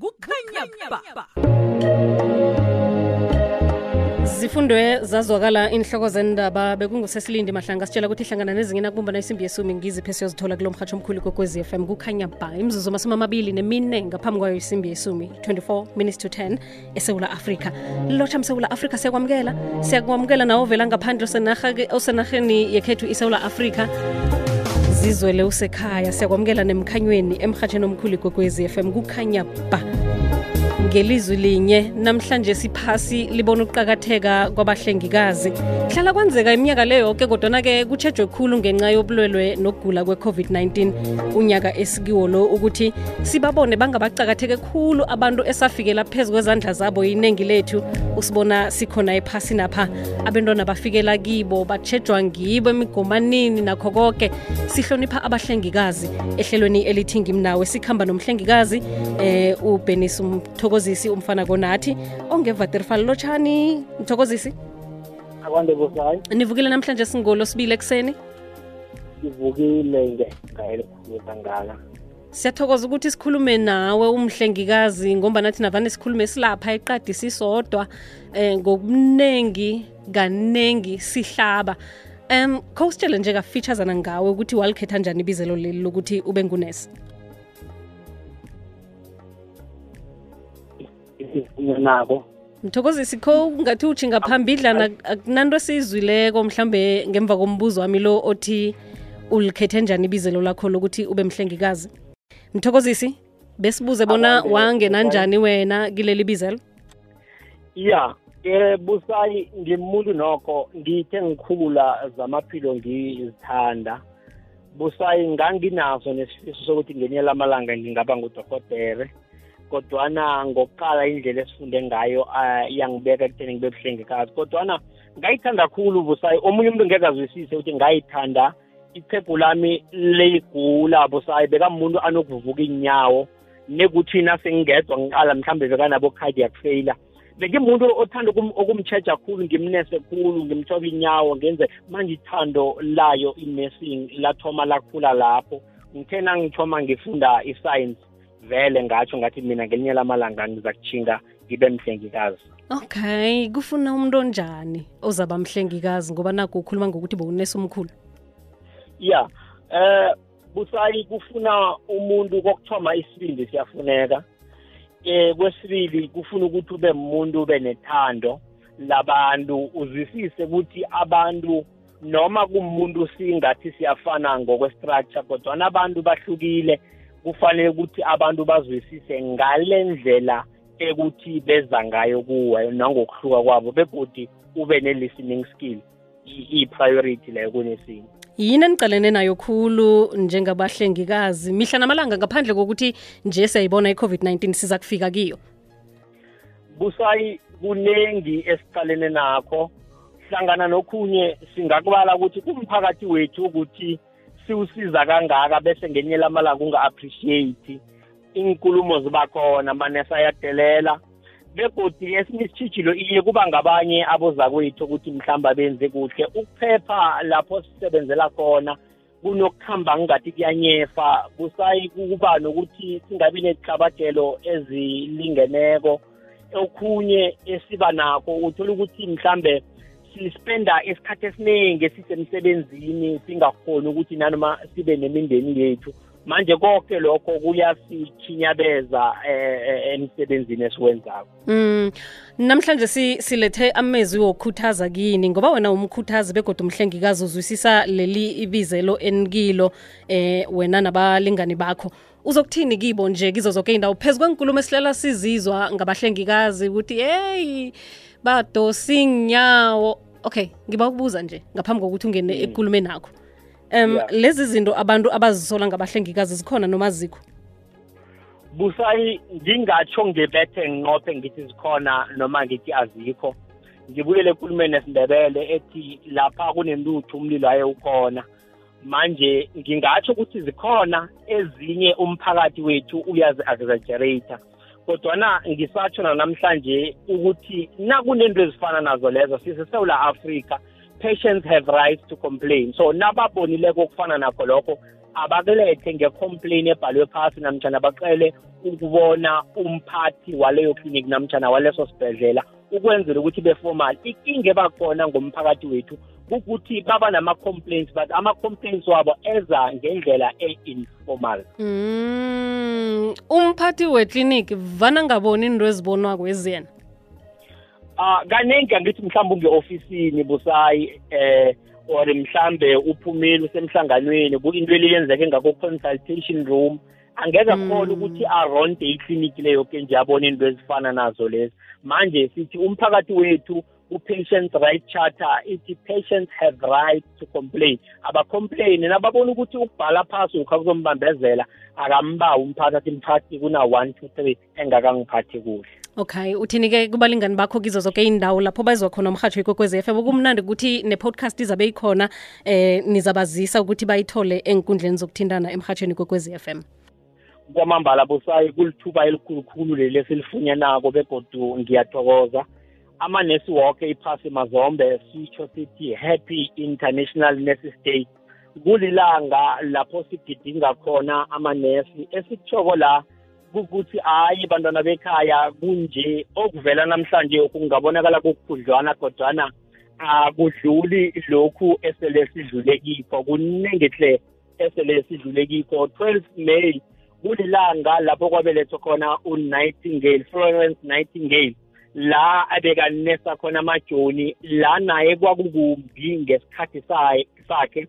kukhanya ba zifundwe zazwakala inhloko zendaba bekungusesilindi mahlanga sitshela ukuthi ihlangana nezinye nakubumbana isimbi yesumi ngiziphi esiyozithola kulo mhatsho omkhulu kokwezi f m kukhanya ba imizuzu amasumi amabili nemine ngaphambi kwayo isimbi yesumi 24 minutes to 10 esewula afrika lilotha msewula afrika siyakwamukela siyakwamukela nawo ovela ngaphandle osenarheni yekhethu isewula afrika zizwele usekhaya siyakwamukela nemkhanyweni emhatsheni omkhulu igogwezi FM kukhanya ba ngelizwi linye namhlanje siphasi libona ukuqakatheka kwabahlengikazi hlala kwenzeka iminyaka le yoke kodwana-ke kutshejwe khulu ngenxa yobulwelwe nokugula kwe-covid-19 unyaka esikiwo lo ukuthi sibabone bangabaqakatheke khulu abantu esafikela phezu kwezandla zabo yiningi lethu usibona sikhona ephasini apha abentwana bafikela kibo batshejwa ngibo emigomanini nakho konke sihlonipha abahlengikazi ehlelweni elithi ngimnawe sikhamba nomhlengikazi eh ubenis umthokozisi umfana konathi ongevaterfal lotshani mthokozisi akwande busayi nivukile namhlanje singolo sibili ekuseni sivukile ngegaelikhulu kangaka siyathokoza ukuthi sikhulume nawe umhlengikazi ngomba nathi navane sikhulume silapha eqadi sisodwa eh ngokuningi kaningi sihlaba um kho usitshele nje kafeaturesana ngawe ukuthi walikhetha njani ibizelo leli lokuthi ube ngunesi nabo mthokozi sikho ungathi utshinga phambidlana akunanto esiyizwileko mhlambe ngemva kombuzo wami lo othi ulikhethe njani ibizelo lakho lokuthi ube mhlengikazi mthokozisi besibuze bona wangena njani wena kileli bizelo ya eh busayi ngimuntu nokho ngithe ngikhula zamaphilo ngizithanda busayi nganginaso nesifiso sokuthi ngenye lamalanga ngingaba ngudokotere kodwana ngokuqala indlela esifunde ngayo ah, iyangibeka ekutheni ngibe buhlengikazi kodwana ngayithanda khulu busayi omunye umuntu ngeke azwisise ukuthi ngayithanda iqhegu lami leyigula busayi bekamuntu anokuvuvuka iinyawo nekuthi nasengingedwa ngiqala mhlawumbe bekanabo-cardiac failure bengimuntu othanda ukumtjheja khulu ngimnese khulu ngimthoba inyawo ngenze manje ithando layo i-nursing lathoma lakhula lapho ngithe nangithoma ngifunda i-science vele ngatsho ngathi mina ngelinye lamalanga ngiza kutshinga ngibe mhlengikazi okay kufuna umuntu onjani ozaba mhlengikazi ngoba nakho ukhuluma ngokuthi bowunesa omkhulu ya yeah. um busayi kufuna umuntu kokuthoma isibindi siyafuneka eh kwesibili kufuna ukuthi ube umuntu ube nethando labantu uzisise ukuthi abantu noma kumuntu singathi siyafana ngokwestructure kodwana abantu bahlukile kufanele ukuthi abantu bazwisise ngale ndlela ekuthi beza ngayo kuwe nangokuhluka kwabo begodi ube ne-listening skill i-priority leyo kunesinye yini eniqalene nayo khulu njengabahlengikazi mihla namalanga ngaphandle kokuthi nje siyayibona i-covid-19 siza kufika kiyo busayi kuningi esiqalene nakho hlangana nokhunye singakubala ukuthi kumphakathi wethu ukuthi siwusiza kangaka bese ngenye lamala kunga-appreciate iinkulumo zibakhona manesa ayadelela begodi esinye isitshijilo iye kuba ngabanye abozakwethu ukuthi mhlawumbe abenze kuhle ukuphepha lapho sisebenzela khona kunokuhamba ngingathi kuyanyefa kusayi kuba nokuthi singabi nezihlabajelo ezilingeneko okhunye esiba nako uthola ukuthi mhlambe sispenda isikhathi esiningi sisemsebenzini singakhoni ukuthi nanoma sibe nemindeni yethu manje konke lokho kuyasithinyabeza eh, eh, emsebenzini esiwenzako mm namhlanje silethe amezwi wokukhuthaza kini ngoba wena umkhuthazi begodwa umhlengikazi uzwisisa leli ibizelo enikilo eh wena nabalingani bakho uzokuthini kibo nje kizo zoke indawo phezu kwenkulumo esihlala sizizwa ngabahlengikazi ukuthi heyi badosi nyawo okay ngiba ukubuza nje ngaphambi kokuthi ungene mm. ekulumeni nakho um yeah. lezi zinto abantu abazisola ngabahlengikazi zikhona noma zikho busayi ngingatsho ngebethe nginqophe ngithi zikhona noma ngithi azikho ngibuyele ekulumeni esindebele ethi lapha kunentuthu umlilo aye ukhona manje ngingatsho ukuthi zikhona ezinye umphakathi wethu uyazi-exaggerator kodwana ngisatsho nanamhlanje ukuthi nakunento ezifana nazo lezo sisesewula afrika patients have rights to complain so nababonileko okufana nakho lokho abakulethe ngecomplain ebhalwe phasi namtshana bacele ukubona umphathi waleyo clinic namtshana waleso sibhedlela ukwenzela ukuthi beformal ikinga ebakhona ngomphakathi wethu ukuthi baba nama-complaints but ama-complaints wabo eza ngendlela e-informal mm, umphathi weklinikhi vana ngaboni into ezibonwako eziyena um ah, kaningi angithi mhlawumbe unge-ofisini busayi eh or mhlambe uphumile usemhlanganweni into eliyenzeke ngako-consultation room angeke mm. khona ukuthi aronde ikliniki leyo ke nje abone into ezifana nazo lezi manje sithi umphakathi wethu ku-patients right charter ithi patients have right to complain abacomplain nababona ukuthi ukubhala phasi ukha kuzombambezela akambawi umphakathi mphakathi kuna-one two three engakangiphathi kuhle okay uthini-ke kubalingani bakho kizo zonke iy'ndawo lapho bazwa khona umhatsho ikwekwezi FM okumnandi ukuthi ne-podcast izabe ikhona eh nizabazisa ukuthi bayithole enkundleni zokuthintana emhatshweni ikwekwezi FM kwamambala busayi kulithuba elikhulukhulu leli esilifunyanako begodu ngiyathokoza amanesi woke iphasi mazombe sitsho sithi happy international nurses day kulilanga lapho sigidinga khona amanesi esikutshoko la kukuthi hayi bantwana bekhaya kunje okuvela namhlanje kungabonakala kukhudlwana kodwana akudluli lokhu esele sidlule kikho kuningi hle esele sidlule kikho 12 may kulilanga lapho kwabelethwa khona unightingale florence nightingale la abekanesa khona amajoni la naye kwakukumbi ngesikhathi sakhe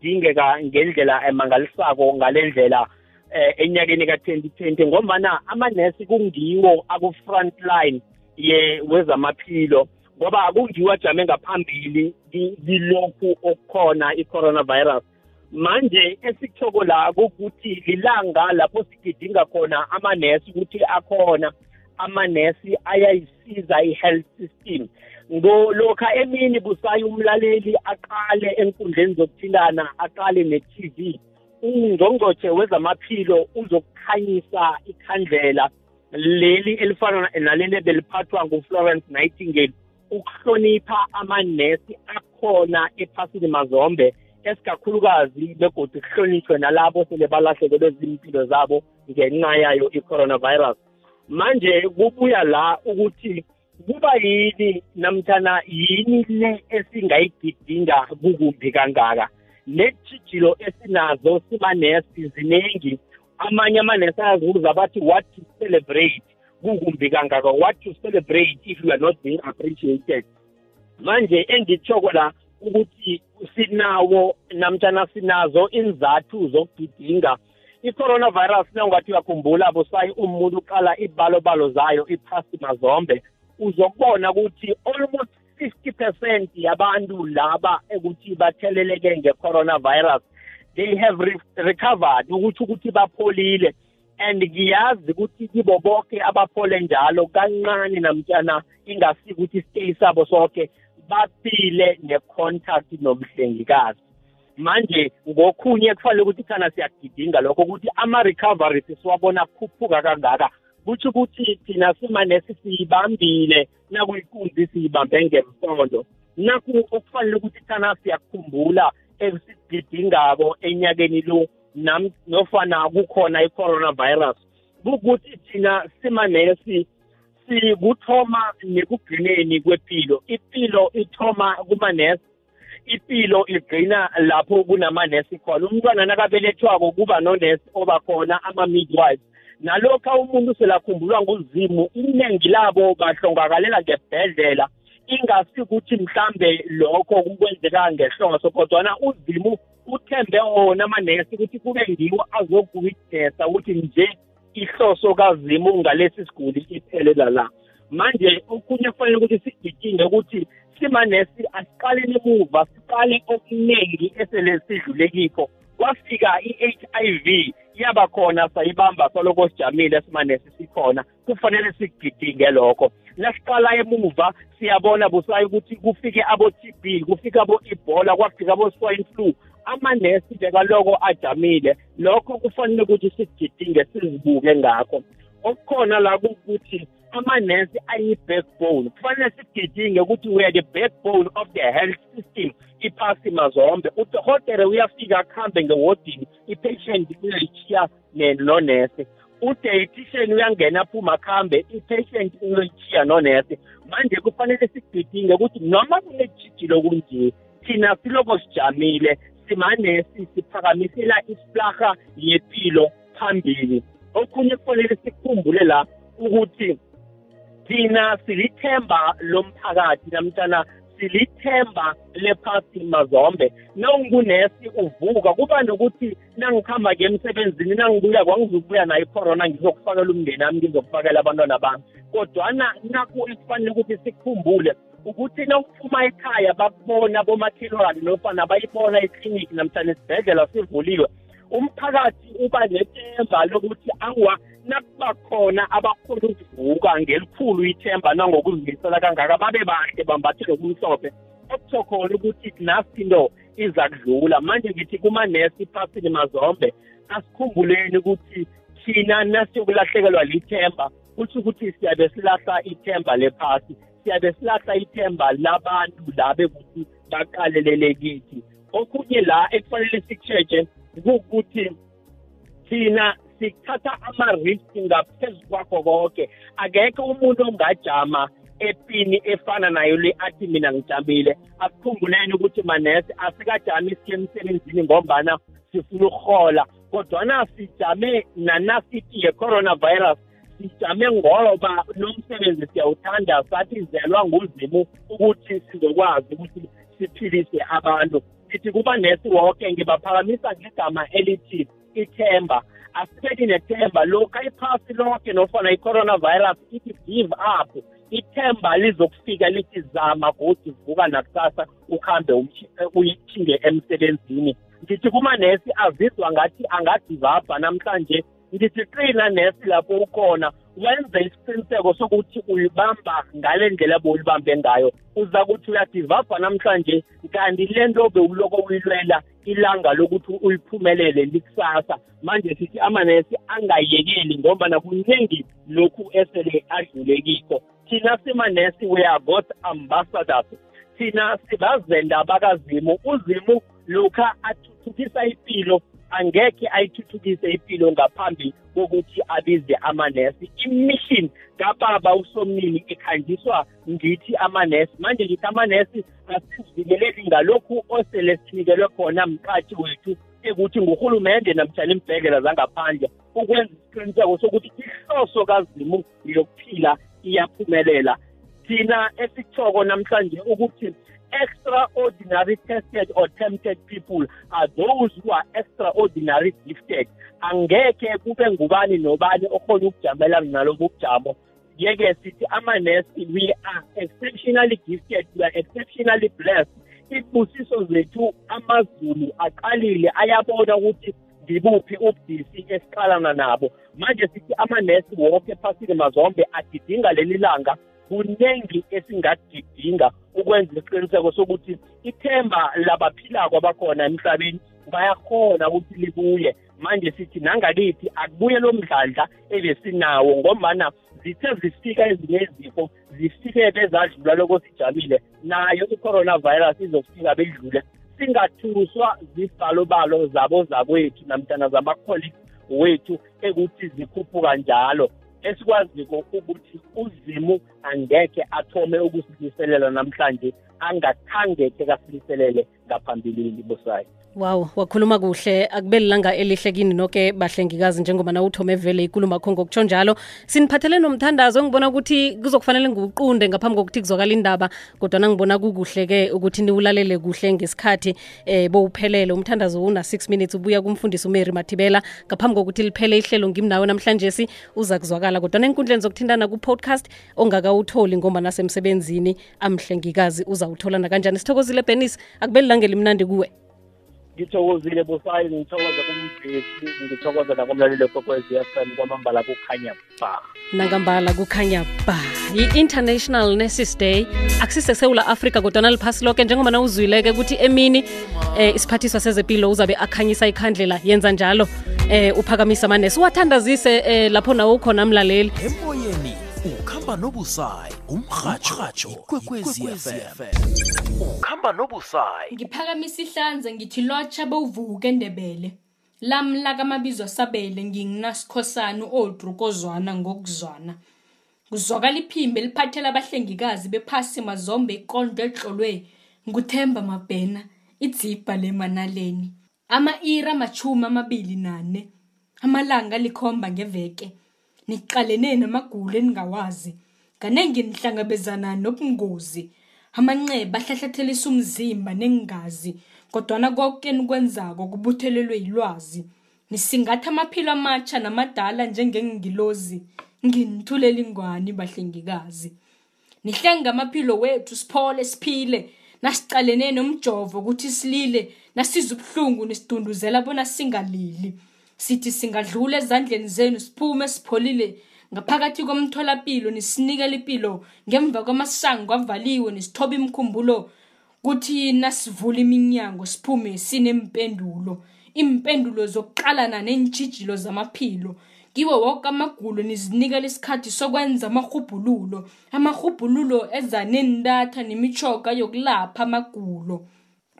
dingeka ngendlela emangalisako ngalendlela eh enyakeni ka-2020 ngombana amanesi kungiwo aku-front line ye wezamaphilo ngoba akungiwo ajame ngaphambili kilokhu okukhona i-coronavirus manje esithoko la kukuthi lilanga lapho sigidinga khona amanesi ukuthi akhona amanesi ayayis ukusiza i-health system lokha emini busayi umlaleli aqale enkundleni zokuthintana aqale ne-tv ungqongqothe wezamaphilo uzokukhanyisa ikhandlela leli elifana naleli ebeliphathwa nguflorence nightingale ukuhlonipha amanesi akhona ephasini mazombe esikakhulukazi begodwa kuhlonitshwe nalabo sele balahlekelwe zimpilo zabo ngenxa yayo i-coronavirus manje kubuya la ukuthi kuba yini namtshana yini le esingayigidinga kukumbi kangaka netshijilo esinazo simanesi ziningi amanye amanesi ayazibuza bathi what to celebrate kukumbi kangaka what to celebrate if you are not being appreciated manje engitshoko la ukuthi sinawo namtshana sinazo inzathu zokugidinga i-coronavirus nawungathi uyakhumbula busayi umuntu uqala ibalobalo zayo iphasi mazombe uzokubona ukuthi almost 50 percent yabantu laba ekuthi batheleleke nge-coronavirus they have re recovered ukuthi ukuthi bapholile and ngiyazi ukuthi kibo bonke abaphole njalo kancane namtshana ingasi ukuthi isiteyi sabo sonke baphile ne-contact nomhlengikazi manje ngokhunye kufanele ukuthi thana siyagidinga lokho ukuthi ama-recovery sisiwabona khuphuka kangaka kutsho ukuthi thina simanesi siyibambile nakuyikunzi siyibambe ngempondo nakhu okufanele ukuthi thana siyakhumbula esikugidingako enyakeni lo nofana kukhona i-coronavirus kukuthi thina simanesi sikuthoma nekugcineni kwepilo ipilo ithoma kumanesi ipilo igcina lapho kunamanesi khona umntwana nakabelethwako kuba nonesi obakhona ama-midwife nalokha umuntu selakhumbulwa nguzimu iningi labo bahlongakalela ngebhedlela ingasi ukuthi mhlambe lokho kukwenzeka ngehloso kodwana uzimu uthembe wona amanesi ukuthi kube ngiwo azokuyigesa ukuthi nje ihloso kazimu ngalesi siguli iphelela la manje okunye kufanele ukuthi sigidinge ukuthi simanesi asiqaleni emuva siqale okuningi esele sidlulekikho kwafika i-h i v yaba khona sayibamba saloko sijamile simanesi sikhona kufanele sigidinge lokho nasiqala emuva siyabona busayi ukuthi kufike abo-t b kufike abo-ebola kwafika abo-swine flu amanesi bekaloko ajamile lokho kufanele ukuthi sigidinge sizibuke ngakho okukhona la kukuthi amanesi ayi-backbone kufanele sigidinge ukuthi we are the backbone of the health system iphasi mazombe udohotere uyafika akuhambe ngewodini i-patient uyoyishiya nonesi udietitian uyangena phuma akuhambe i-patient uyoyishiya nonesi manje kufanele sigidinge ukuthi noma kunejijilo kunjee thina siloko sijamile simanesi siphakamisela isiplaha yepilo phambili okhunye kufanele sikhumbule la ukuthi thina silithemba lomphakathi namtana silithemba lephasi mazombe nawungunesi uvuka kuba nokuthi nangikhamba ke emsebenzini nangibuya kwangizukubuya nayo icorona ngizokufakela umndeni ami ngizokufakela abantwana bami kodwana naku esifanele ukuthi sikhumbule ukuthi nawuphuma ekhaya bakubona bomakhelwane nofana bayibona ikliniki namhlanje isibhedlela sivuliwe umphakathi uba nethemba lokuthi awa nakuba khona abakhona ukuvuka ngelikhulu ithemba nangokuzimisela kangaka babe bahle bambathe lokumhlophe okutho khona ukuthi nasi into iza kudlula manje ngithi kumanesi iphasini mazombe asikhumbuleni ukuthi thina nasiyokulahlekelwa lithemba kusho ukuthi siyabe silahla ithemba lephasi siyabe silahla ithemba labantu la bekuthi baqalelele kithi okhunye la ekufanele sikutshetshe kukuthi thina sithatha ama-risk ngaphezu kwakho konke akekho umuntu ongajama epini efana nayo le athi mina ngijamile asikhumbuleni ukuthi manesi asikajami isiye emsebenzini ngombana sifuna ukuhola kodwana sijame nanasiti ye-coronavirus sijame ngoba nomsebenzi siyawuthanda sathi zelwa nguzimu ukuthi sizokwazi ukuthi siphilise abantu sithi kuba nesi woke ngibaphakamisa ngegama elithi ithemba asibethi nethemba lokhu iphasi lonke nofana i-coronavirus ithi give up ithemba lizokufika lithi zama godi vuka nakusasa ukuhambe uyithinge emsebenzini ngithi kumanesi azizwa ngathi angagivabha namhlanje ngithi qina nesi lapho ukhona wenze isiqiniseko sokuthi uyibamba ngale ndlela bowulibambe ngayo uza kuthi uyadivabha namhlanje kanti le nto bewuloko uyilwela ilanga lokuthi uyiphumelele likusasa manje sithi amanesi angayekeli ngombana kuningi lokhu esele adlule kikho thina simanesi we are god ambassadors thina sibazenda bakazimu uzimu lokha athuthukisa ipilo angekhe ayithuthukise ipilo ngaphambi kokuthi abize amanesi imission kababa usomnini ikhanjiswa ngithi amanesi manje ngithi amanesi asizivikeleki ngalokhu osele sinikelwe khona mqathi wethu ekuthi ngurhulumende namtshana iimbhedlela zangaphandle ukwenza isiqiniseko sokuthi ihloso kazimu yokuphila iyaphumelela thina esikuthoko namhlanje ukuthi extraordinary tested or tempted people are those who are extraordinary gifted angeke kube ngubani nobani okhona ukujamelana nalobu bujamo yeke sithi amanesi we are exceptionally gifted we are exceptionally blessed ibusiso zethu amazulu aqalile ayabona ukuthi ngibuphi ubudisi esiqalana nabo manje sithi amanesi woke ephasini mazombe agidinga leli langa kuningi esingagidinga ukwenza isiqiniseko sokuthi ithemba labaphilako abakhona emhlabeni bayakhona ukuthi libuye manje sithi nangakithi akubuye lo mdlandla ebesinawo ngombana zithe zifika ezinye izifo zifike bezadlula lokho sijamile nayo i-coronavirus izokufika bedlule singathuswa zibalobalo zabo zakwethu namtana zama-colleague wethu ekuthi zikhuphuka njalo esikwaziko ukuthi uzimu angekhe athome ukusidiselela namhlanje angakhange khe kasiliselele ngaphambilini busayi Wow, wakhuluma kuhle akube lilanga elihle kini noke bahlengikazi njengoba na uthome vele ikuluma kho ngokutsho njalo siniphathele nomthandazo ngibona ukuthi kuzokufanele ngiwuqunde ngaphambi kokuthi kuzwakala indaba kodwa nangibona kukuhle-ke ukuthi niwulalele kuhle ngesikhathi eh bowuphelele umthandazo una 6 minutes ubuya kumfundisi umary mathibela ngaphambi kokuthi liphele ihlelo ngimnawe namhlanje si uza kuzwakala kodwa nenkundleni zokuthintana ku-podcast ongakawutholi ngomba nasemsebenzini amhlengikazi uzawuthola nakanjani sithokozile benis akubeli langa elimnandi kuwe ngithokozile busayi ngithokoza kumvesi ngithokoza nakomlaleli okwekwez f m kwamambala kukhanya ba nangambala kukhanya ba yi-international nurses day akusisesewula afrika kodwana liphasi loke njengoba nawuzwileke ukuthi emini eh, isiphathiswa sezepilo uzabe akhanyisa ikhandlela yenza njalo eh, uphakamisa amanesi uwathandazise eh, lapho nawo ukhona mlaleli emoyeni ukhamba nobusayi umrhatjho ikwekwezi fm ukhamba nobusayi ngiphakamisa ihlanza ngithi lotsha bewuvuke ndebele lamla kamabizwa sabele nginginasikhosana uodrukozwana ngokuzwana kuzwakala iphimbo eliphathela abahlengikazi bephasi mazombe iqondo etlolwe nguthemba mabhena idzibha lemanaleni Ama-iri amatjhumi amabili nane, amalanga alikhomba ngeveke, niqalene namagulo eningawazi. Kanengi nihlangabezana nobungozi, amanceba ahlahlathelisa umzimba neengazi, kodwana koke enikwenzako kubuthelelwe yilwazi. Nisingatha amaphilo amatjha namadala njengeengilozi, nginithulela ingwani bahlengikazi. nihlenga ngamaphilo wethu siphole siphile nasiqalene nomjovo ukuthi silile nasiza ubuhlungu nisidunduzela bona singalili sithi singadlula ezandleni zenu siphume sipholile ngaphakathi komtholapilo nisinikela impilo ngemva kwamasango avaliwe nisithoba imikhumbulo kuthi nasivula iminyango siphume sinempendulo impendulo zokuqalana neentshijilo zamaphilo kiwo woke amagulo nizinikela isikhathi sokwenza amarhubhululo amarhubhululo eza neentatha nemitjhoga yokulapha amagulo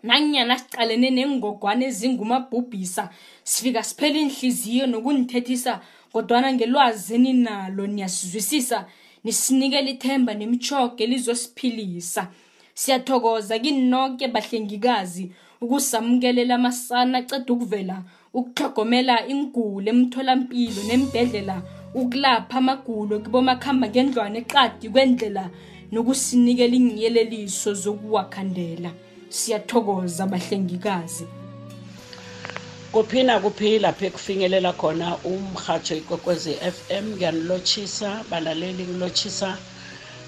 nanyana siqalene neengogwana ezingumabhubhisa sifika siphela iinhliziyo nokunithethisa kodwana ngelwazi eninalo niyasizwisisa nisinikela ithemba nemitjhoga elizosiphilisa Siyathokoza kini noke bahlengikazi ukusamukelela amasana aqeda ukuvela ukuhlogomela inguli emtholampilo nembhedlela ukulapha amagulo kibomakhamba ngendlwana eqadi kwendlela nokusinikela ingiyeleliso zokuwakhandela siyathokoza bahlengikazi kuphina kuphi lapho ekufinyelela khona umhatsho ikwekwezi FM ngiyanilotshisa balaleli ngilotshisa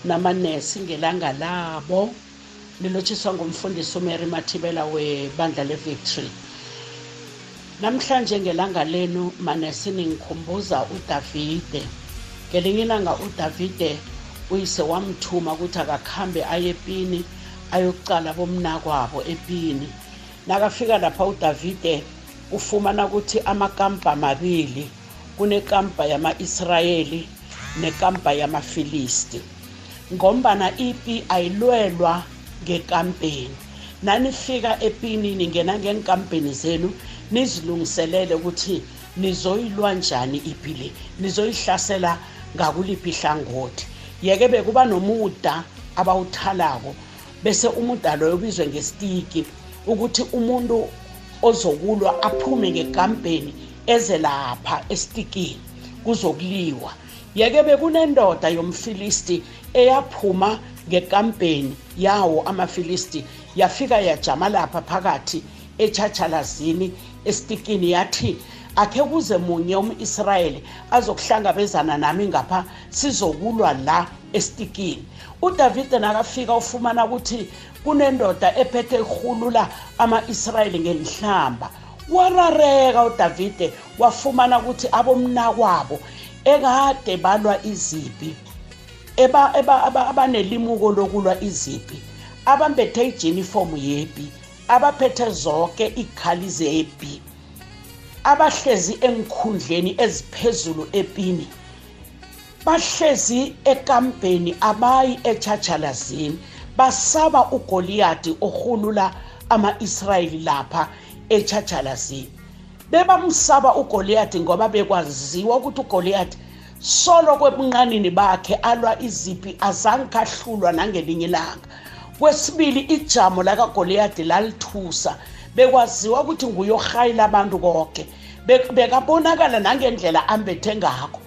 namanesi ngelanga labo lilotshiswa ngumfundisi umary mathibela webandla le-victory namhlanje ngelanga lenu manesi ningikhumbuza udavide ngelinye ilanga udavide uyise wamthuma ukuthi akakhambe aye epini ayokucala bomnakwabo epini nakafika lapha udavide ufumana ukuthi amakampa amabili kunekampa yama-israyeli nekampa yamafilisti ngombana ipi ayilwelwa ngekampeni nanifika epini ningena ngeenkampeni zenu nizilungiselele ukuthi nizoyilwa njani ipi le nizoyihlasela ngakuliphi ihlangothi yeke bekuba nomuda abawuthalako bese umuda loyo ubizwe ngesitiki ukuthi umuntu ozokulwa aphume ngekampeni eze lapha esitikini kuzokuliwa yeke bekunendoda yomfilisti eyaphuma ngekampeni yawo amafilisti yafika yajama lapha phakathi etshatshalazini esitikini yathi akhe kuze munye umIsrayeli azokuhlangabezana nami ngapha sizokulwa la esitikini uDavide nakafika ufumana ukuthi kunendoda ephethe ihulula amaIsrayeli ngenhlamba warareka udavide wafumana ukuthi abomnakwabo ekade balwa izipi abanelimuko lokulwa izipi abambethe ijinifomu yepi abaphethe zonke iikhali zepi abahlezi engikhundleni eziphezulu epini bahlezi ekambheni abayi etshatshalazini basaba ugoliyadi orhulula ama-israyeli lapha etshatshalazini bebamsaba ugoliyadi ngoba bekwaziwa ukuthi ugoliyadi solo kwebunqanini bakhe alwa izipi azange kahlulwa nangelinye ilanga kwesibili ijamo lakagoliyadi lalithusa bekwaziwa ukuthi nguye orhayila abantu konke bekabonakala nangendlela ambethe ngakho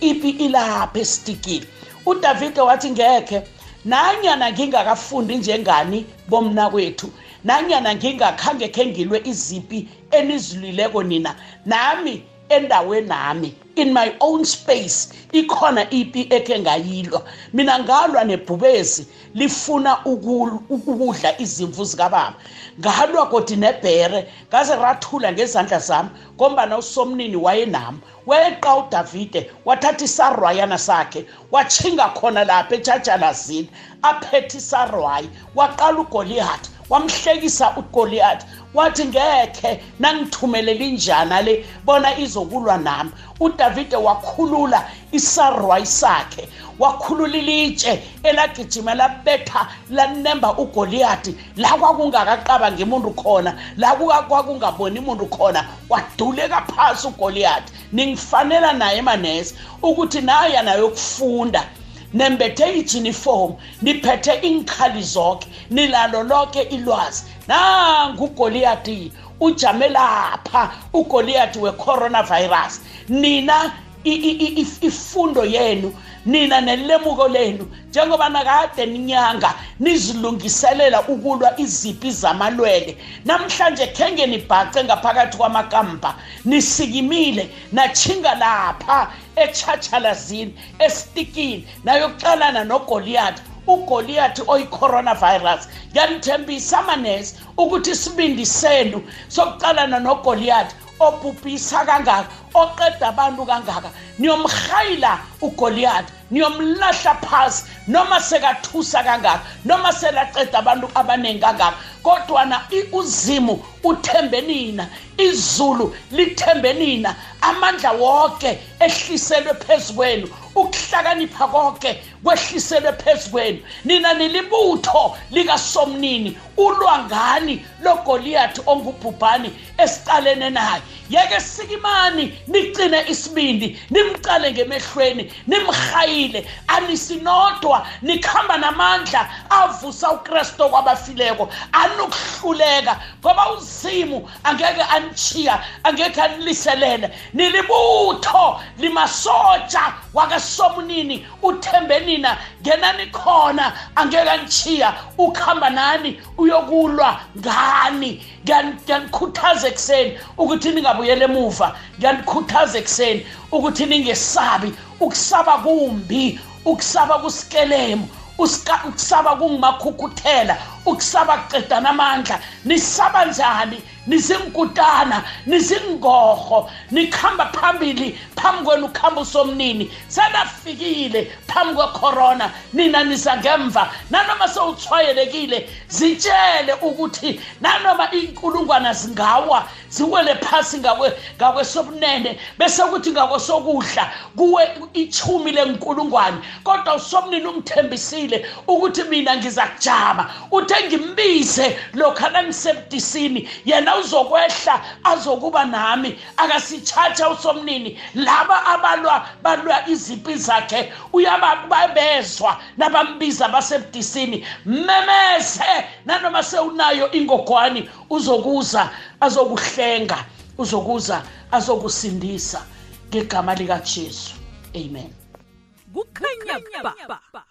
ipi ilapha esitikile udavide wathi ngekhe nanyana ngingakafundi njengani bomna kwethu nanyana ngingakhange khe ngilwe izipi enizilwileko nina nami endaweni nami in my own space ikhona ipi ekhe ngayilwa mina ngalwa nebhubezi lifuna ukudla izimvu zikababa ngalwa kodi nebhere ngaze rathula ngezandla zami ngombana usomnini wayenami weqa udavide wathatha isarwayana sakhe watshinga khona lapha etshatshalazini aphethe isarwayi waqala ugoliyati wamhlekisa ugoliyati wathi ngekhe nangithumelela injana le bona izokulwa nami udavide wakhulula isarwayi sakhe wakhulula ilitshe elagijima labetha lanemba ugoliyati la kwakungakacabangi muntu khona la kwakungaboni muntu khona waduleka phasi ugoliyathi ningifanela naye manese ukuthi naya nayokufunda nembethe ijinifomu niphethe iinkhali zonke nilalo lonke ilwazi nangugoliyati ujame lapha ugoliyati wecoronavirus nina ifundo yenu nina nelemuko lenu njengoba nakade ninyanga nizilungiselela ukulwa izipi zamalwele namhlanje khenge nibhace ngaphakathi kwamakampa nisikimile nathinga lapha etshatshalazini esitikini nayokuqalana nogoliyati ugoliyathi oyicoronavirus ngiyanithembisa amanesi ukuthi isibindi senu sokuqalana nogoliyathi obhubhisa kangaka oqeda abantu kangaka niyomrhayila ugoliyati niyomlahla phasi noma sekathusa kangaka noma selaqeda abantu abaningi kangaka kodwana uzimu uthembe nina izulu lithembe nina amandla wonke ehliselwe phezu kwenu ukuhlakanipha konke kwehliselwe phezu kwenu nina nilibutho likasomnini ulwangani logoliyathi ongubhubhani esiqalene naye yeke sikimani niqine isibindi nimqale ngemehlweni nimhayile anisinodwa nikhamba namandla avusa ukristu kwabafileko anukuhluleka ngoba uzimu angeke anichiya angeke aniliselele nilibutho limasotsha wakasomunini uthembe nina ngenani khona angeke anichiya ukhamba nani uyokulwa ngani ngiyanikhuthaza ekuseni ukuthi ningabuyela emuva ngiyanikhuthaza ekuseni ukuthi ningesabi ukusaba kumbi ukusaba kusikelemu ukusaba kungumakhukhuthela ukusaba kucedana amandla nisaba njani nizinkutana nizingoho nikhamba phambili phambi kwenu ukhamba usomnini senafikile phambi kwekhorona nina nisa ngemva nanoma sewuthwayelekile zitshele ukuthi nanoma inkulungwana zingawa ziwele phasi ngakwesobunene bese kuthi ngakwesokudla kuwe ichumi lenkulungwane kodwa usomnini umthembisile ukuthi mina ngiza kujama uthe ngimbize lokhu anangisebudisini yena uzokwehla azokuba nami akasitshatsha usomnini laba abalwa balwa izipi zakhe uyababezwa nabambiza basebudisini mmemeze nanoma sewunayo ingogwani uzokuza azokuhlenga uzokuza azokusindisa ngegama likaJesu amen kukhanya ba